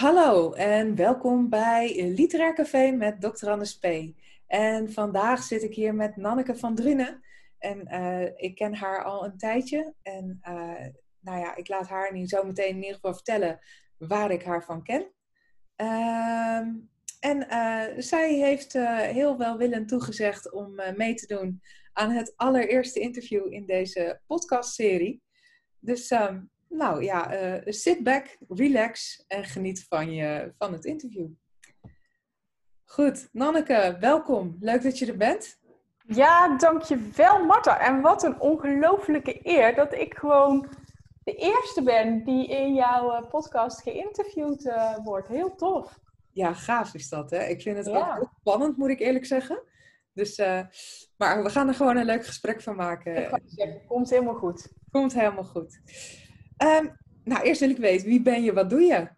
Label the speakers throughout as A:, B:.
A: Hallo en welkom bij Literair Café met Dr. Anne P. En vandaag zit ik hier met Nanneke van Drunen. En uh, ik ken haar al een tijdje. En uh, nou ja, ik laat haar nu zo meteen in ieder geval vertellen waar ik haar van ken. Uh, en uh, zij heeft heel welwillend toegezegd om mee te doen aan het allereerste interview in deze podcastserie. Dus um, nou ja, uh, sit back, relax en geniet van, je, van het interview. Goed, Nanneke, welkom. Leuk dat je er bent.
B: Ja, dankjewel Marta. En wat een ongelofelijke eer dat ik gewoon de eerste ben die in jouw eh, podcast geïnterviewd uh, wordt. Heel tof.
A: Ja, gaaf is dat. Hè? Ik vind het ja. ook spannend, moet ik eerlijk zeggen. Dus, uh, maar we gaan er gewoon een leuk gesprek van maken.
B: Ik ga zeggen, komt helemaal goed.
A: Komt helemaal goed. Um, nou, eerst wil ik weten, wie ben je, wat doe je?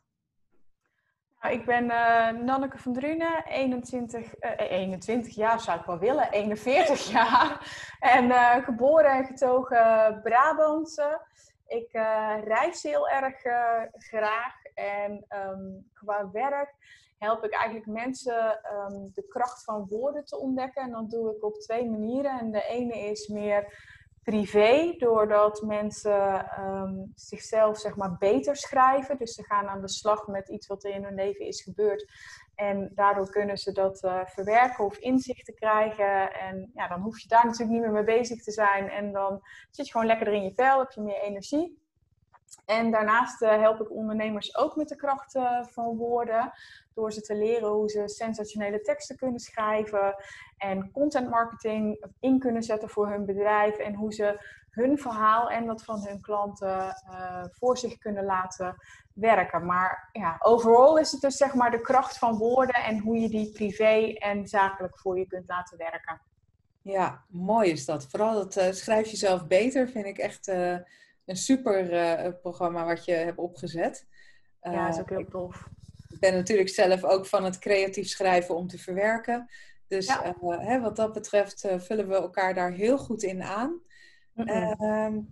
B: Nou, ik ben uh, Nanneke van Drunen, 21, uh, 21 jaar zou ik wel willen, 41 jaar. En uh, geboren en getogen Brabantse. Ik reis heel erg graag en um, qua werk help ik eigenlijk mensen um, de kracht van woorden te ontdekken. En dat doe ik op twee manieren. En de ene is meer privé, doordat mensen um, zichzelf zeg maar beter schrijven. Dus ze gaan aan de slag met iets wat er in hun leven is gebeurd. En daardoor kunnen ze dat uh, verwerken of inzichten krijgen. En ja, dan hoef je daar natuurlijk niet meer mee bezig te zijn. En dan zit je gewoon lekker in je vel, heb je meer energie. En daarnaast uh, help ik ondernemers ook met de kracht van woorden. Door ze te leren hoe ze sensationele teksten kunnen schrijven. En content marketing in kunnen zetten voor hun bedrijf. En hoe ze hun verhaal en dat van hun klanten uh, voor zich kunnen laten werken. Maar ja, overal is het dus zeg maar de kracht van woorden. En hoe je die privé en zakelijk voor je kunt laten werken.
A: Ja, mooi is dat. Vooral dat schrijf jezelf beter vind ik echt een super uh, programma wat je hebt opgezet.
B: Uh, ja, dat is ook heel tof.
A: Ik ben natuurlijk zelf ook van het creatief schrijven om te verwerken. Dus ja. uh, hè, wat dat betreft vullen we elkaar daar heel goed in aan. Mm -hmm.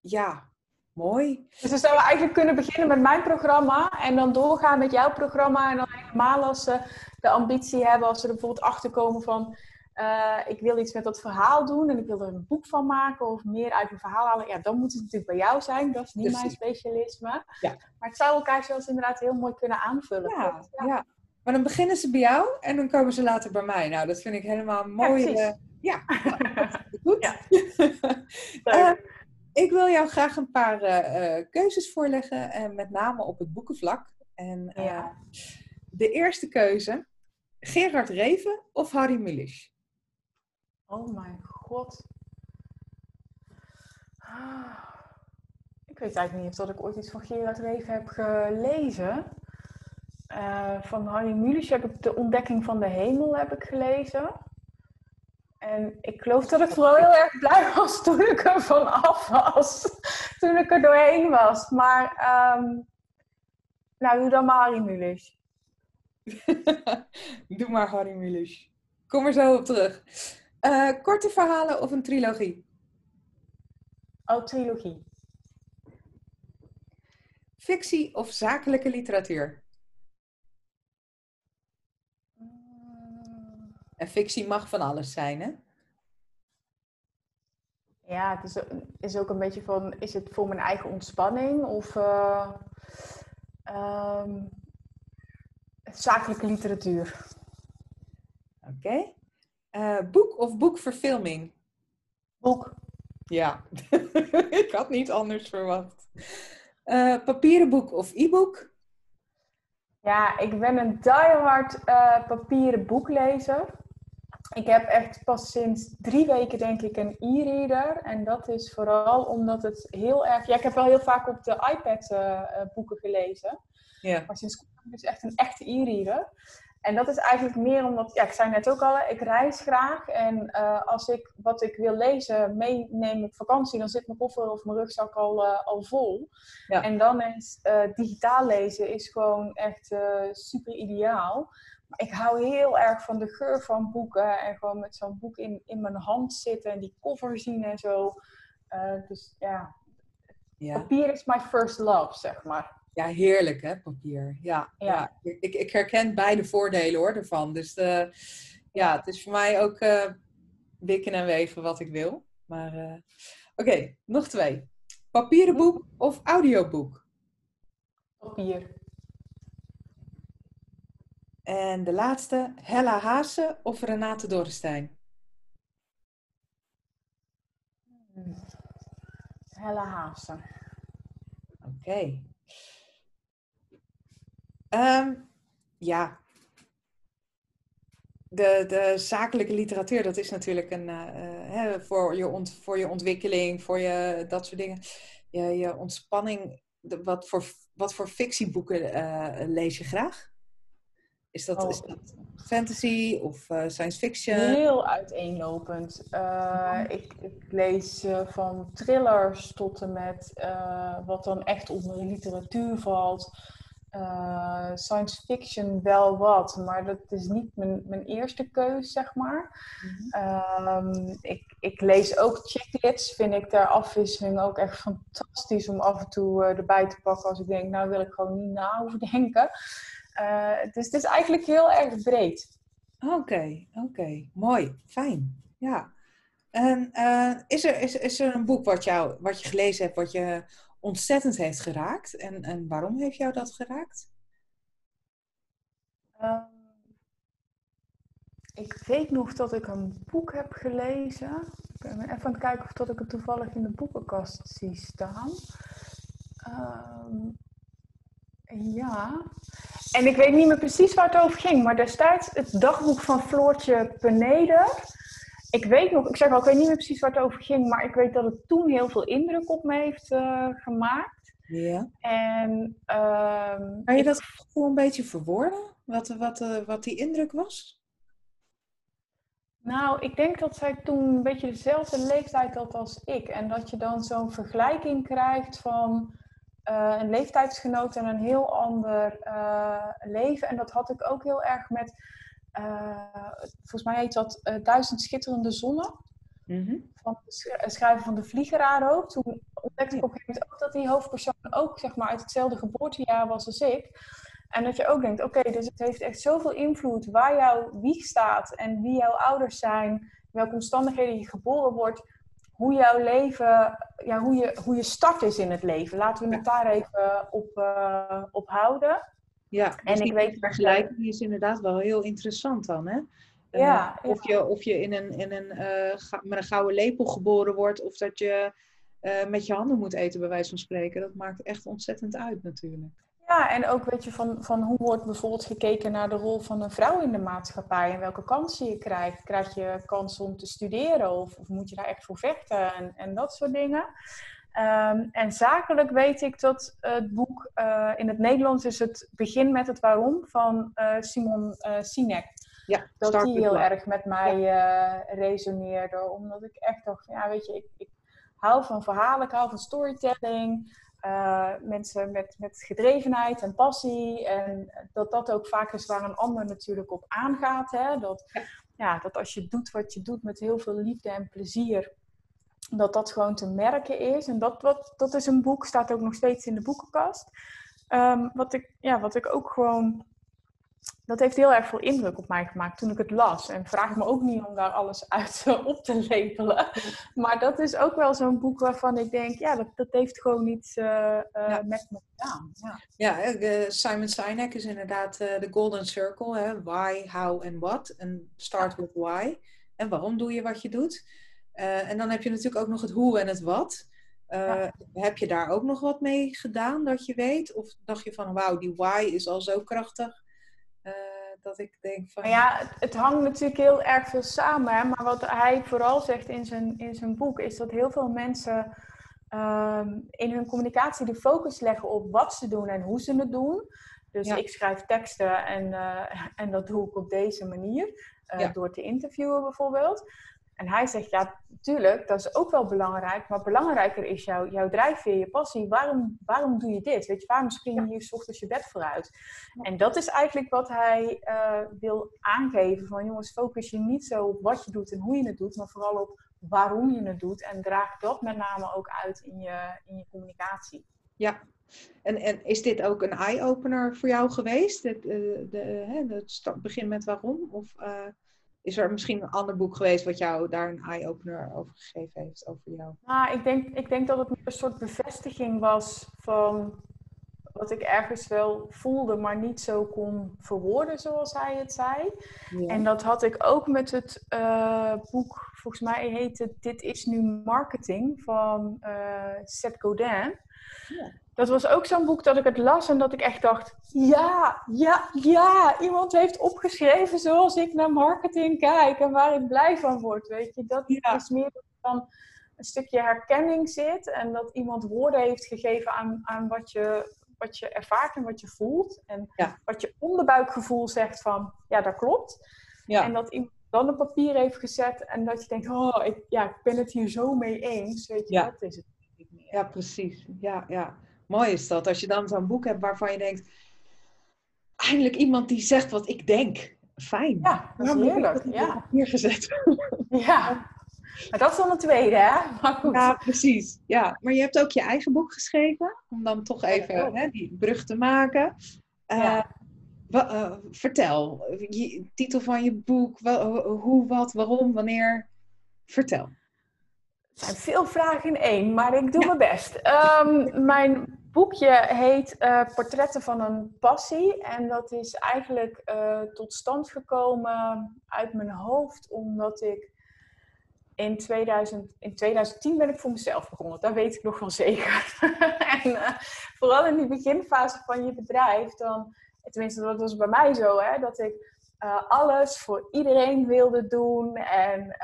A: ja, mooi.
B: Dus we zouden eigenlijk kunnen beginnen met mijn programma en dan doorgaan met jouw programma. En dan helemaal als ze de ambitie hebben, als ze er bijvoorbeeld achter komen van uh, ik wil iets met dat verhaal doen en ik wil er een boek van maken of meer uit een verhaal halen. Ja, dan moet het natuurlijk bij jou zijn. Dat is niet mijn specialisme. Ja. Maar het zou elkaar zelfs inderdaad heel mooi kunnen aanvullen.
A: Ja, ja. ja, Maar dan beginnen ze bij jou en dan komen ze later bij mij. Nou, dat vind ik helemaal mooi. Ja, ja. goed. Ja. uh, ik wil jou graag een paar uh, keuzes voorleggen, en met name op het boekenvlak. En ja. de eerste keuze, Gerard Reven of Harry Mulisch?
B: Oh mijn god. Ik weet eigenlijk niet of dat ik ooit iets van Gerard Reven heb gelezen. Uh, van Harry Mulisch heb ik De Ontdekking van de Hemel heb ik gelezen. En ik geloof dat ik vooral heel erg blij was toen ik er vanaf was. toen ik er doorheen was. Maar, um, nou, doe dan maar Harry Mulisch.
A: doe maar Harry Mulisch. Kom er zo op terug. Uh, korte verhalen of een trilogie?
B: Oh, trilogie.
A: Fictie of zakelijke literatuur? Mm. En fictie mag van alles zijn, hè?
B: Ja, het is, is ook een beetje van, is het voor mijn eigen ontspanning of uh, um, zakelijke literatuur?
A: Oké. Okay. Uh, boek of boekverfilming?
B: Boek.
A: Ja, ik had niet anders verwacht. Uh, papieren boek of e-book?
B: Ja, ik ben een diehard uh, papieren boeklezer. Ik heb echt pas sinds drie weken denk ik een e-reader. En dat is vooral omdat het heel erg... Ja, ik heb wel heel vaak op de iPad boeken gelezen. Ja. Maar sinds kort heb ik dus echt een echte e-reader. En dat is eigenlijk meer omdat, ja, ik zei net ook al, ik reis graag. En uh, als ik wat ik wil lezen meeneem op vakantie, dan zit mijn koffer of mijn rugzak al, uh, al vol. Ja. En dan is uh, digitaal lezen is gewoon echt super ideaal. Maar ik hou heel erg van de geur van boeken en gewoon met zo'n boek in, in mijn hand zitten en die cover zien en zo. dus ja, ja, papier is my first love, zeg maar.
A: Ja, heerlijk hè, papier. Ja, ja. Ik, ik herken beide voordelen hoor ervan. Dus de, ja, het is voor mij ook uh, wikken en weven wat ik wil. Maar uh, oké, nog twee. Papieren boek of audioboek?
B: Papier.
A: En de laatste, Hella Haase of Renate Dorrestein?
B: Hella Haase.
A: Oké. Okay. Ehm, ja. De, de zakelijke literatuur, dat is natuurlijk een, uh, voor, je ont, voor je ontwikkeling, voor je dat soort dingen. Je, je ontspanning. De, wat, voor, wat voor fictieboeken uh, lees je graag? Is dat, is oh. dat fantasy of uh, science fiction?
B: Heel uiteenlopend. Uh, ik, ik, lees uh, van thrillers tot en met wat dan echt onder de literatuur valt. Science fiction wel wat, maar dat is niet mijn, mijn eerste keus, zeg maar. Mm -hmm. ik, ik lees ook chicklets, vind ik ter afwisseling ook echt fantastisch om af en toe erbij te pakken als ik denk, nou wil ik gewoon niet na over denken. Uh, dus het is eigenlijk heel erg breed.
A: Oké, oké. Mooi. Fijn. Ja. En is, er, is, is er een boek wat, jou, wat je gelezen hebt, wat je ontzettend heeft geraakt? En, en waarom heeft jou dat geraakt?
B: Um, ik weet nog dat ik een boek heb gelezen. Ik ben even kijken of dat ik het toevallig in de boekenkast zie staan. Um, ja. En ik weet niet meer precies waar het over ging, maar destijds het dagboek van Floortje Peneder. Ik weet nog, ik zeg al, ik weet niet meer precies waar het over ging, maar ik weet dat het toen heel veel indruk op me heeft uh, gemaakt.
A: Ja.
B: En, uh,
A: kan je dat gewoon een beetje verwoorden? Wat, wat, uh, wat die indruk was?
B: Nou, ik denk dat zij toen een beetje dezelfde leeftijd had als ik. En dat je dan zo'n vergelijking krijgt van uh, een leeftijdsgenoot en een heel ander leven. En dat had ik ook heel erg met, uh, volgens mij heet dat Duizend Schitterende Zonnen. Mm -hmm. Van het schrijven van de Vliegeraar ook. Toen ontdekte ik op een gegeven moment ook dat die hoofdpersoon ook zeg maar, uit hetzelfde geboortejaar was als ik. En dat je ook denkt, oké, okay, dus het heeft echt zoveel invloed waar jouw wieg staat en wie jouw ouders zijn, welke omstandigheden je geboren wordt hoe jouw leven, ja, hoe, je, hoe je start is in het leven. Laten we het daar even op, uh, op houden.
A: Ja, en dus ik weet vergelijking is inderdaad wel heel interessant dan, hè? Uh, ja, of, Je, of je in een, in een, uh, met een gouden lepel geboren wordt, of dat je met je handen moet eten, bij wijze van spreken. Dat maakt echt ontzettend uit natuurlijk.
B: Ja, en ook weet je van, van hoe wordt bijvoorbeeld gekeken naar de rol van een vrouw in de maatschappij en welke kansen je krijgt. Krijg je kans om te studeren of, of moet je daar echt voor vechten en, en dat soort dingen. Um, en zakelijk weet ik dat het boek uh, in het Nederlands is het Begin met het Waarom van uh, Simon uh, Sinek. Ja, dat die heel erg met mij ja. resoneerde. Omdat ik echt dacht, ja weet je, ik, ik hou van verhalen, ik hou van storytelling. Mensen met, met gedrevenheid en passie. En dat dat ook vaak is waar een ander natuurlijk op aangaat. Hè? Dat, ja, dat als je doet wat je doet met heel veel liefde en plezier, dat dat gewoon te merken is. En dat, wat, dat is een boek, staat ook nog steeds in de boekenkast. Um, wat, ik, ja, wat ik ook gewoon dat heeft heel erg veel indruk op mij gemaakt toen ik het las. En vraag me ook niet om daar alles uit op te lepelen. Maar dat is ook wel zo'n boek waarvan ik denk, ja, dat, dat heeft gewoon iets uh, uh, met me gedaan.
A: Ja, ja Simon Sinek is inderdaad de golden circle. Hè? Why, how en what. En start with why. En waarom doe je wat je doet. En dan heb je natuurlijk ook nog het hoe en het wat. Heb je daar ook nog wat mee gedaan dat je weet? Of dacht je van, wauw, die why is al zo krachtig dat ik denk van...
B: Ja, het, het, hangt natuurlijk heel erg veel samen. Hè? Maar wat hij vooral zegt in zijn, in zijn boek... is dat heel veel mensen um, in hun communicatie de focus leggen op wat ze doen en hoe ze het doen. Dus ik schrijf teksten en, en dat doe ik op deze manier. Ja. Door te interviewen bijvoorbeeld. En hij zegt, ja, tuurlijk, dat is ook wel belangrijk. Maar belangrijker is jouw, jouw drijfveer, je passie. Waarom, waarom doe je dit? Weet je, waarom spring je hier s ochtends je bed vooruit? En dat is eigenlijk wat hij uh, wil aangeven. Van jongens, focus je niet zo op wat je doet en hoe je het doet. Maar vooral op waarom je het doet. En draag dat met name ook uit in je, in je communicatie.
A: Ja, En, en is dit ook een eye-opener voor jou geweest? Het, uh, de, het begin met waarom? Of uh, is er misschien een ander boek geweest wat jou daar een eye-opener over gegeven heeft, over jou?
B: Nou, ik denk, ik denk dat het een soort bevestiging was van wat ik ergens wel voelde, maar niet zo kon verwoorden zoals hij het zei. En dat had ik ook met het uh, boek, volgens mij heet het Dit is nu marketing van uh, Seth Godin. Ja. Dat was ook zo'n boek dat ik het las en dat ik echt dacht: ja, ja, ja, iemand heeft opgeschreven zoals ik naar marketing kijk en waar ik blij van word. Weet je, dat is meer dan een stukje herkenning zit en dat iemand woorden heeft gegeven aan, aan wat, je, wat je ervaart en wat je voelt. En wat je onderbuikgevoel zegt van: ja, dat klopt. Ja. En dat iemand dan op papier heeft gezet en dat je denkt: oh, ik, ja, ik ben het hier zo mee eens. Weet je, dat is het.
A: Ja, precies. Ja, ja mooi is dat. Als je dan zo'n boek hebt waarvan je denkt, eindelijk iemand die zegt wat ik denk. Fijn.
B: Ja, dat is heerlijk. Ja.
A: Hier gezet.
B: Ja. Maar dat is dan een tweede, hè? Maar goed.
A: Ja, precies. Ja. Maar je hebt ook je eigen boek geschreven. Om dan toch even hè, die brug te maken. Uh, vertel. Je, titel van je boek. hoe, wat, waarom, wanneer. Vertel.
B: Er zijn veel vragen in één, maar ik doe mijn best. Um, mijn boekje heet uh, Portretten van een Passie. En dat is eigenlijk uh, tot stand gekomen uit mijn hoofd, omdat ik in, 2000, in 2010 ben ik voor mezelf begonnen. Dat weet ik nog wel zeker. en uh, vooral in die beginfase van je bedrijf, dan, tenminste dat was bij mij zo, hè, dat ik alles voor iedereen wilde doen. En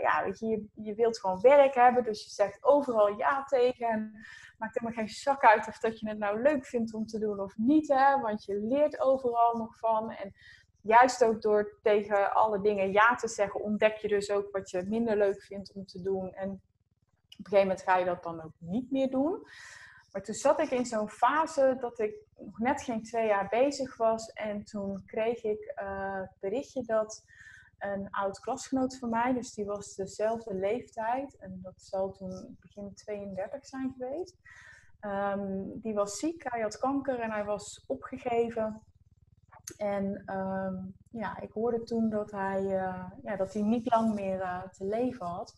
B: ja, weet je, je, je wilt gewoon werk hebben, dus je zegt overal ja tegen maakt helemaal geen zak uit of dat je het nou leuk vindt om te doen of niet. Hè? Want je leert overal nog van. En juist ook door tegen alle dingen ja te zeggen, ontdek je dus ook wat je minder leuk vindt om te doen. En op een gegeven moment ga je dat dan ook niet meer doen. Maar toen zat ik in zo'n fase dat ik nog net geen twee jaar bezig was. En toen kreeg ik uh, berichtje dat een oud klasgenoot van mij, dus die was dezelfde leeftijd. En dat zal toen begin 32 zijn geweest. Ehm, die was ziek, hij had kanker en hij was opgegeven. En ehm, ja, ik hoorde toen dat hij, uh, ja, dat hij niet lang meer uh, te leven had.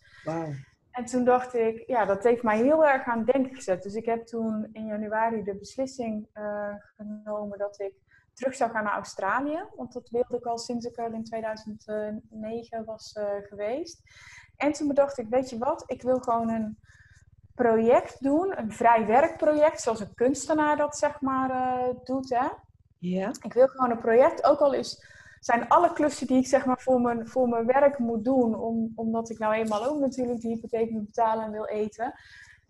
B: En toen dacht ik, ja, dat heeft mij heel erg aan het denken gezet. Dus ik heb toen in januari de beslissing uh, genomen dat ik terug zou gaan naar Australië. Want dat wilde ik al sinds ik er in 2009 was uh, geweest. En toen bedacht ik, weet je wat, ik wil gewoon een project doen, een vrij werkproject, zoals een kunstenaar dat zeg maar uh, doet. Hè?
A: Ja.
B: Ik wil gewoon een project, ook al is, zijn alle klussen die ik zeg maar voor mijn, voor mijn werk moet doen, om, omdat ik nou eenmaal ook natuurlijk die hypotheek moet betalen en wil eten.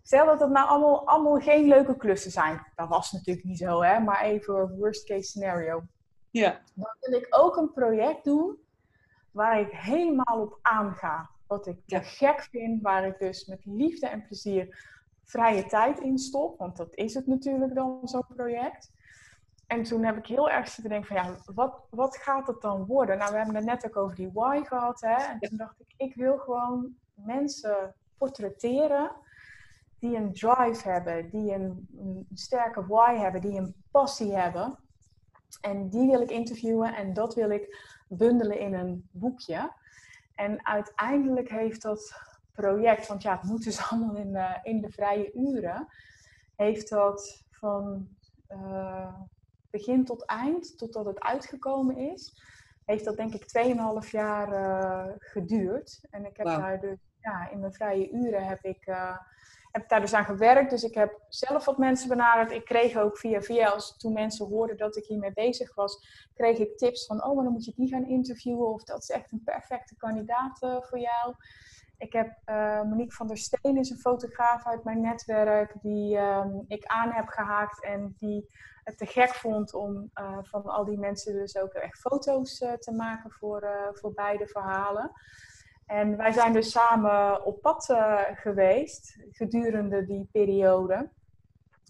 B: Stel dat het nou allemaal, allemaal geen leuke klussen zijn. Dat was natuurlijk niet zo, hè? maar even worst case scenario.
A: Ja.
B: Dan wil ik ook een project doen waar ik helemaal op aanga. Wat ik te gek vind, waar ik dus met liefde en plezier vrije tijd in stop. Want dat is het natuurlijk dan, zo'n project. En toen heb ik heel erg zitten denken van ja, wat, wat gaat het dan worden? Nou, we hebben het net ook over die why gehad. Hè? En toen dacht ik, ik wil gewoon mensen portretteren die een drive hebben, die een, sterke why hebben, die een passie hebben. En die wil ik interviewen en dat wil ik bundelen in een boekje. En uiteindelijk heeft dat project, want ja, het moet dus allemaal in de, in de vrije uren, heeft dat van uh, begin tot eind, totdat het uitgekomen is, heeft dat denk ik 2,5 jaar uh, geduurd. En ik heb daar dus, ja, in mijn vrije uren heb ik... Uh, heb daar dus aan gewerkt. Dus ik heb zelf wat mensen benaderd. Ik kreeg ook via via, als toen mensen hoorden dat ik hiermee bezig was, kreeg ik tips van, oh, maar dan moet je die gaan interviewen. Of dat is echt een perfecte kandidaat uh, voor jou. Ik heb uh, Monique van der Steen, is een fotograaf uit mijn netwerk, die um, ik aan heb gehaakt en die het te gek vond om uh, van al die mensen dus ook echt foto's te maken voor, voor beide verhalen. En wij zijn dus samen op pad geweest gedurende die periode.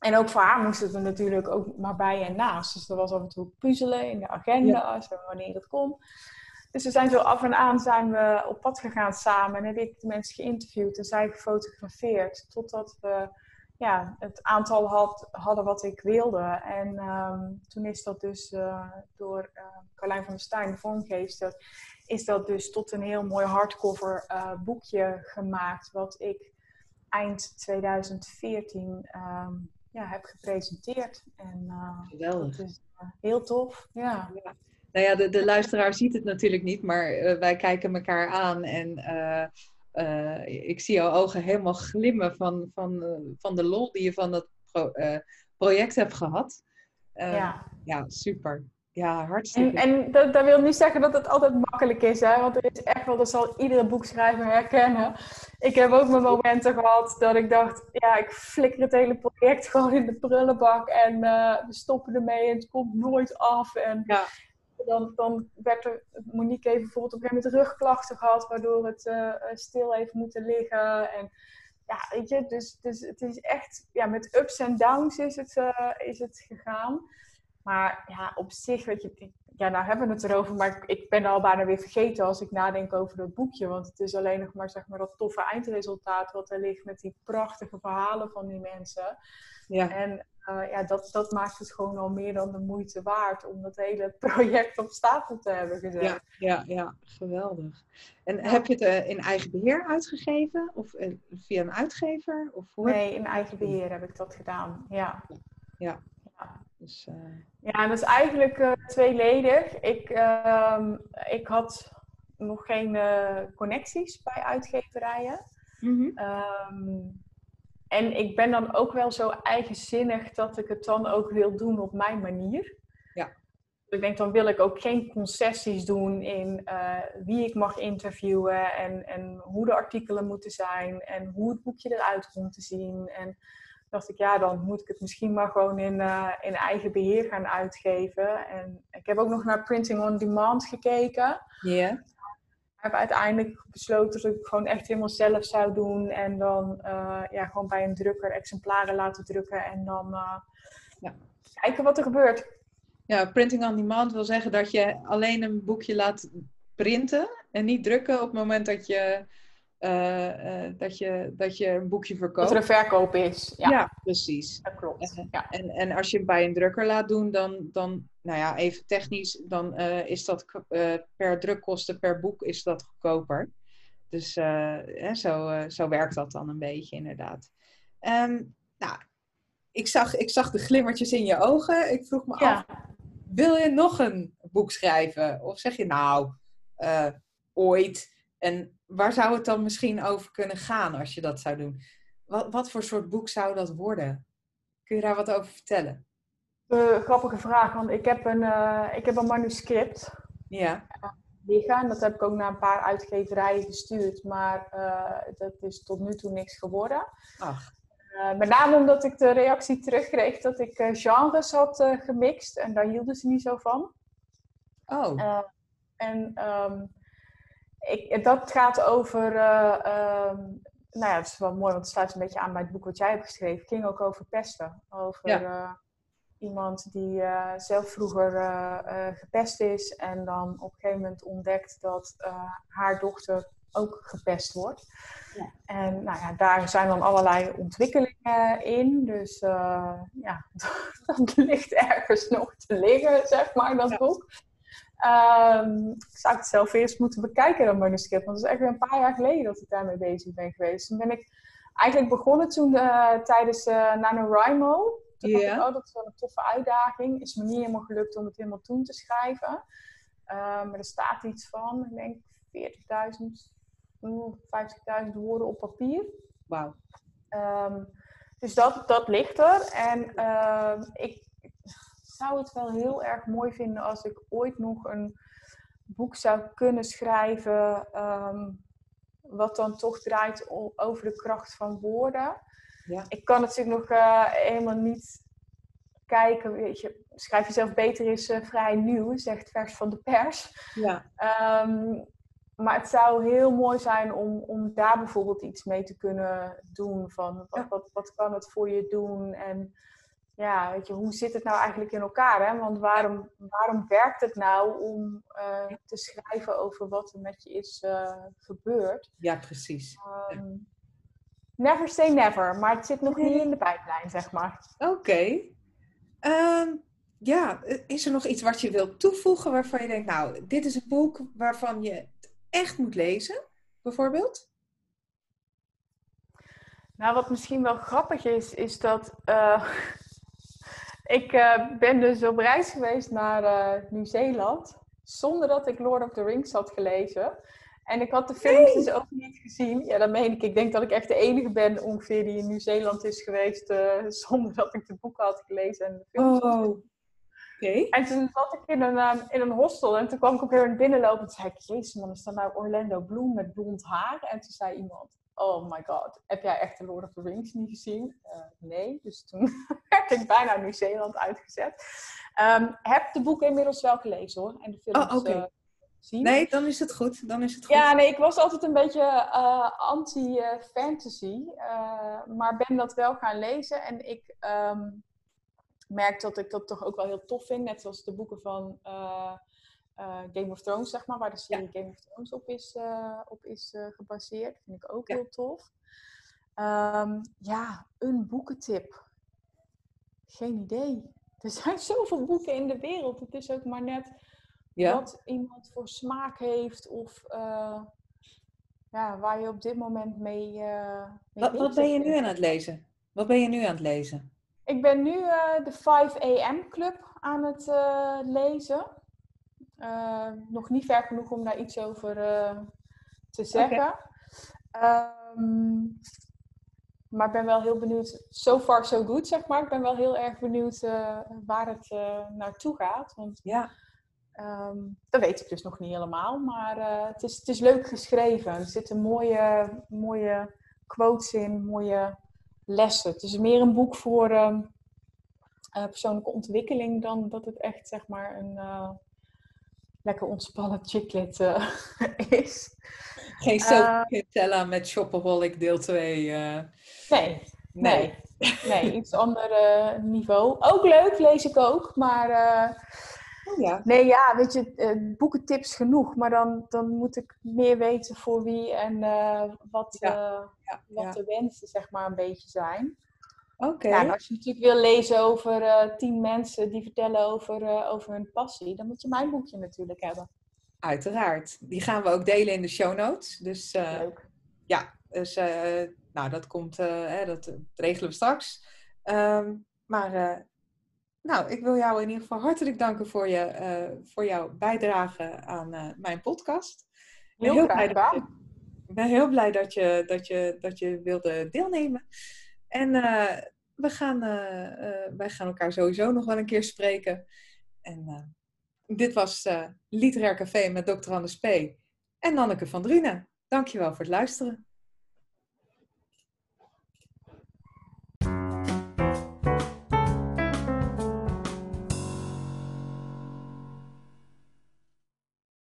B: En ook voor haar moesten we natuurlijk ook maar bij en naast. Dus er was af en toe puzzelen in de agenda, wanneer het kon. Dus we zijn zo af en aan zijn we op pad gegaan samen. En heb ik de mensen geïnterviewd en zij gefotografeerd. Totdat we ja, het aantal had, hadden wat ik wilde. En ehm, toen is dat dus uh, door uh, Carlijn van der Stijn, de vormgeefster, is dat dus tot een heel mooi hardcover uh, boekje gemaakt. Wat ik eind 2014 um, ja, heb gepresenteerd. En,
A: Geweldig.
B: Is heel tof. Ja.
A: ja. Nou ja, de, de luisteraar ziet het natuurlijk niet, maar wij kijken elkaar aan en uh, ik zie jouw ogen helemaal glimmen van, van, van de lol die je van dat pro, project hebt gehad. ja. ja, super. Ja, hartstikke.
B: En, en dat, dat, wil niet zeggen dat het altijd makkelijk is, hè? want er is echt wel, dat zal iedere boekschrijver herkennen. Ik heb ook mijn momenten gehad dat ik dacht, ja, ik flikker het hele project gewoon in de prullenbak en we stoppen ermee en het komt nooit af. En ja dan, dan werd er, Monique even bijvoorbeeld op een gegeven moment rugklachten gehad, waardoor het uh, stil heeft moeten liggen. En ja, weet je, dus, dus het is echt, ja, met ups en downs is het, uh, is het gegaan. Maar ja, op zich, weet je, ja, nou hebben we het erover, maar ik ben al bijna weer vergeten als ik nadenk over dat boekje. Want het is alleen nog maar, zeg maar dat toffe eindresultaat wat er ligt met die prachtige verhalen van die mensen. Ja. En uh, ja, dat, dat maakt het gewoon al meer dan de moeite waard om dat hele project op stapel te hebben gezet.
A: Ja, ja, ja geweldig. En heb je het uh, in eigen beheer uitgegeven of uh, via een uitgever? Of
B: hoe nee, in eigen beheer heb ik dat gedaan, ja.
A: Ja. ja. Dus,
B: ja, dat is eigenlijk tweeledig. Ik, ehm, ik had nog geen connecties bij uitgeverijen. Mm -hmm. En ik ben dan ook wel zo eigenzinnig dat ik het dan ook wil doen op mijn manier.
A: Ja.
B: Ik denk, dan wil ik ook geen concessies doen in uh, wie ik mag interviewen en, en hoe de artikelen moeten zijn en hoe het boekje eruit komt te zien. En dacht ik, ja, dan moet ik het misschien maar gewoon in, uh, in eigen beheer gaan uitgeven. En ik heb ook nog naar Printing on Demand gekeken.
A: Ja
B: heb uiteindelijk besloten dat ik het gewoon echt helemaal zelf zou doen. En dan uh, ja, gewoon bij een drukker exemplaren laten drukken. En dan uh, ja. kijken wat er gebeurt.
A: Ja, printing on demand wil zeggen dat je alleen een boekje laat printen. En niet drukken op het moment dat je, uh, dat je, dat je een boekje verkoopt.
B: Dat er een verkoop is. Ja,
A: ja precies.
B: Dat klopt.
A: En,
B: ja.
A: en, en als je het bij een drukker laat doen, dan, dan nou ja, even technisch, dan uh, is dat uh, per drukkosten per boek is dat goedkoper. Dus hè, zo, zo werkt dat dan een beetje inderdaad. Um, nou, ik zag, ik zag de glimmertjes in je ogen. Ik vroeg me
B: ja.
A: af, wil je nog een boek schrijven? Of zeg je nou, ooit? En waar zou het dan misschien over kunnen gaan als je dat zou doen? Wat, wat voor soort boek zou dat worden? Kun je daar wat over vertellen?
B: Uh, grappige vraag, want ik heb een, uh, ik heb een manuscript
A: ja.
B: liggen. En dat heb ik ook naar een paar uitgeverijen gestuurd, maar uh, dat is tot nu toe niks geworden.
A: Ach.
B: met name omdat ik de reactie terugkreeg dat ik genres had gemixt en daar hielden ze niet zo van.
A: Oh.
B: en um, ik, dat gaat over um, nou ja, het is wel mooi, want het sluit een beetje aan bij het boek wat jij hebt geschreven. Het ging ook over pesten. Over
A: ja
B: iemand die uh, zelf vroeger gepest is en dan op een gegeven moment ontdekt dat haar dochter ook gepest wordt.
A: Ja.
B: En nou ja, daar zijn dan allerlei ontwikkelingen in. Dus ja, dat ligt ergens nog te liggen, zeg maar, dat boek. Um, ik zou het zelf eerst moeten bekijken, dat manuscript. Want het is echt weer een paar jaar geleden dat ik daarmee bezig ben geweest. Toen ben ik eigenlijk begonnen toen tijdens NaNoWriMo. Toen yeah. dacht ik, oh, dat is wel een toffe uitdaging. Is me niet helemaal gelukt om het helemaal toen te schrijven. Uh, maar er staat iets van, ik denk 40.000, 50.000 woorden op papier.
A: Wauw.
B: Um, dus dat, dat ligt er. En uh, ik zou het wel heel erg mooi vinden als ik ooit nog een boek zou kunnen schrijven. Um, wat dan toch draait over de kracht van woorden.
A: Ja.
B: Ik kan natuurlijk nog uh, helemaal niet kijken. Weet je, schrijf jezelf beter is uh, vrij nieuw, zegt vers van de pers.
A: Ja.
B: Um, maar het zou heel mooi zijn om, om daar bijvoorbeeld iets mee te kunnen doen. Van wat, wat, wat kan het voor je doen? En ja, weet je, hoe zit het nou eigenlijk in elkaar? Hè? Want waarom, waarom werkt het nou om uh, te schrijven over wat er met je is uh, gebeurd?
A: Ja, precies.
B: Um, Never say never, maar het zit nog niet in de pijplijn, zeg maar.
A: Oké. Ehm, ja, is er nog iets wat je wilt toevoegen waarvan je denkt, nou, dit is een boek waarvan je het echt moet lezen, bijvoorbeeld?
B: Nou, wat misschien wel grappig is, is dat uh, ik uh, ben dus op reis geweest naar uh, Nieuw-Zeeland zonder dat ik Lord of the Rings had gelezen. En ik had de films dus ook niet gezien. Ja, dat meen ik. Ik denk dat ik echt de enige ben ongeveer die in Nieuw-Zeeland is geweest zonder dat ik de boeken had gelezen en de films
A: oh. Okay.
B: En toen zat ik in een, in een hostel en toen kwam ik op weer binnenlopen en toen zei ik, jezus man, is dat nou Orlando Bloom met blond haar? En toen zei iemand, oh my god, heb jij echt de Lord of the Rings niet gezien? Uh, nee, dus toen werd ik bijna Nieuw-Zeeland uitgezet. Um, heb de boeken inmiddels wel gelezen hoor. En de films
A: oh, okay. uh, zien. Nee, dan is het goed. Dan is het goed.
B: Ja, nee, ik was altijd een beetje uh, anti-fantasy. maar ben dat wel gaan lezen. En ik um, merk dat ik dat toch ook wel heel tof vind. Net zoals de boeken van... Uh, Game of Thrones, zeg maar, waar de serie Game of Thrones op is, uh, op is uh, gebaseerd. Vind ik ook heel tof. Um, ja, een boekentip. Geen idee. Er zijn zoveel boeken in de wereld. Het is ook maar net ja. wat iemand voor smaak heeft of ja, waar je op dit moment mee. mee
A: wat, wat ben je nu aan het lezen? Wat ben je nu aan het lezen?
B: Ik ben nu de 5 AM Club aan het lezen. Uh, nog niet ver genoeg om daar iets over uh, te zeggen. Okay. Um, maar ik ben wel heel benieuwd. So far so good, zeg maar. Ik ben wel heel erg benieuwd uh, waar het naartoe gaat. Want
A: ja.
B: Um, dat weet ik dus nog niet helemaal. Maar het, is, het is leuk geschreven. Er zitten mooie, mooie quotes in, mooie lessen. Het is meer een boek voor um, persoonlijke ontwikkeling dan dat het echt, zeg maar, een lekker ontspannen chiclet uh, is.
A: Geen Sophie uh, met Shopaholic deel 2. Uh.
B: Eh. Nee, nee, nee, iets ander niveau. Ook leuk, lees ik ook, maar... Oh, ja. Nee, ja, weet je, boekentips genoeg, maar dan, dan moet ik meer weten voor wie en wat, ja. Ja, wat de wensen zeg maar een beetje zijn.
A: Oké.
B: Ja, als je natuurlijk wil lezen over uh, tien mensen die vertellen over, uh, over hun passie, dan moet je mijn boekje natuurlijk hebben.
A: Uiteraard. Die gaan we ook delen in de show notes. Dus, uh,
B: Leuk.
A: Ja, dus nou, dat komt, hè, dat regelen we straks. Um, maar nou, ik wil jou in ieder geval hartelijk danken voor, je, voor jouw bijdrage aan mijn podcast.
B: Heel, heel blij
A: ik ben heel blij dat je, dat je, dat je wilde deelnemen. En uh, we gaan, uh, uh, wij gaan elkaar sowieso nog wel een keer spreken. En dit was Literair Café met Dr. Anders P. en Nanneke van Drunen. Dankjewel voor het luisteren.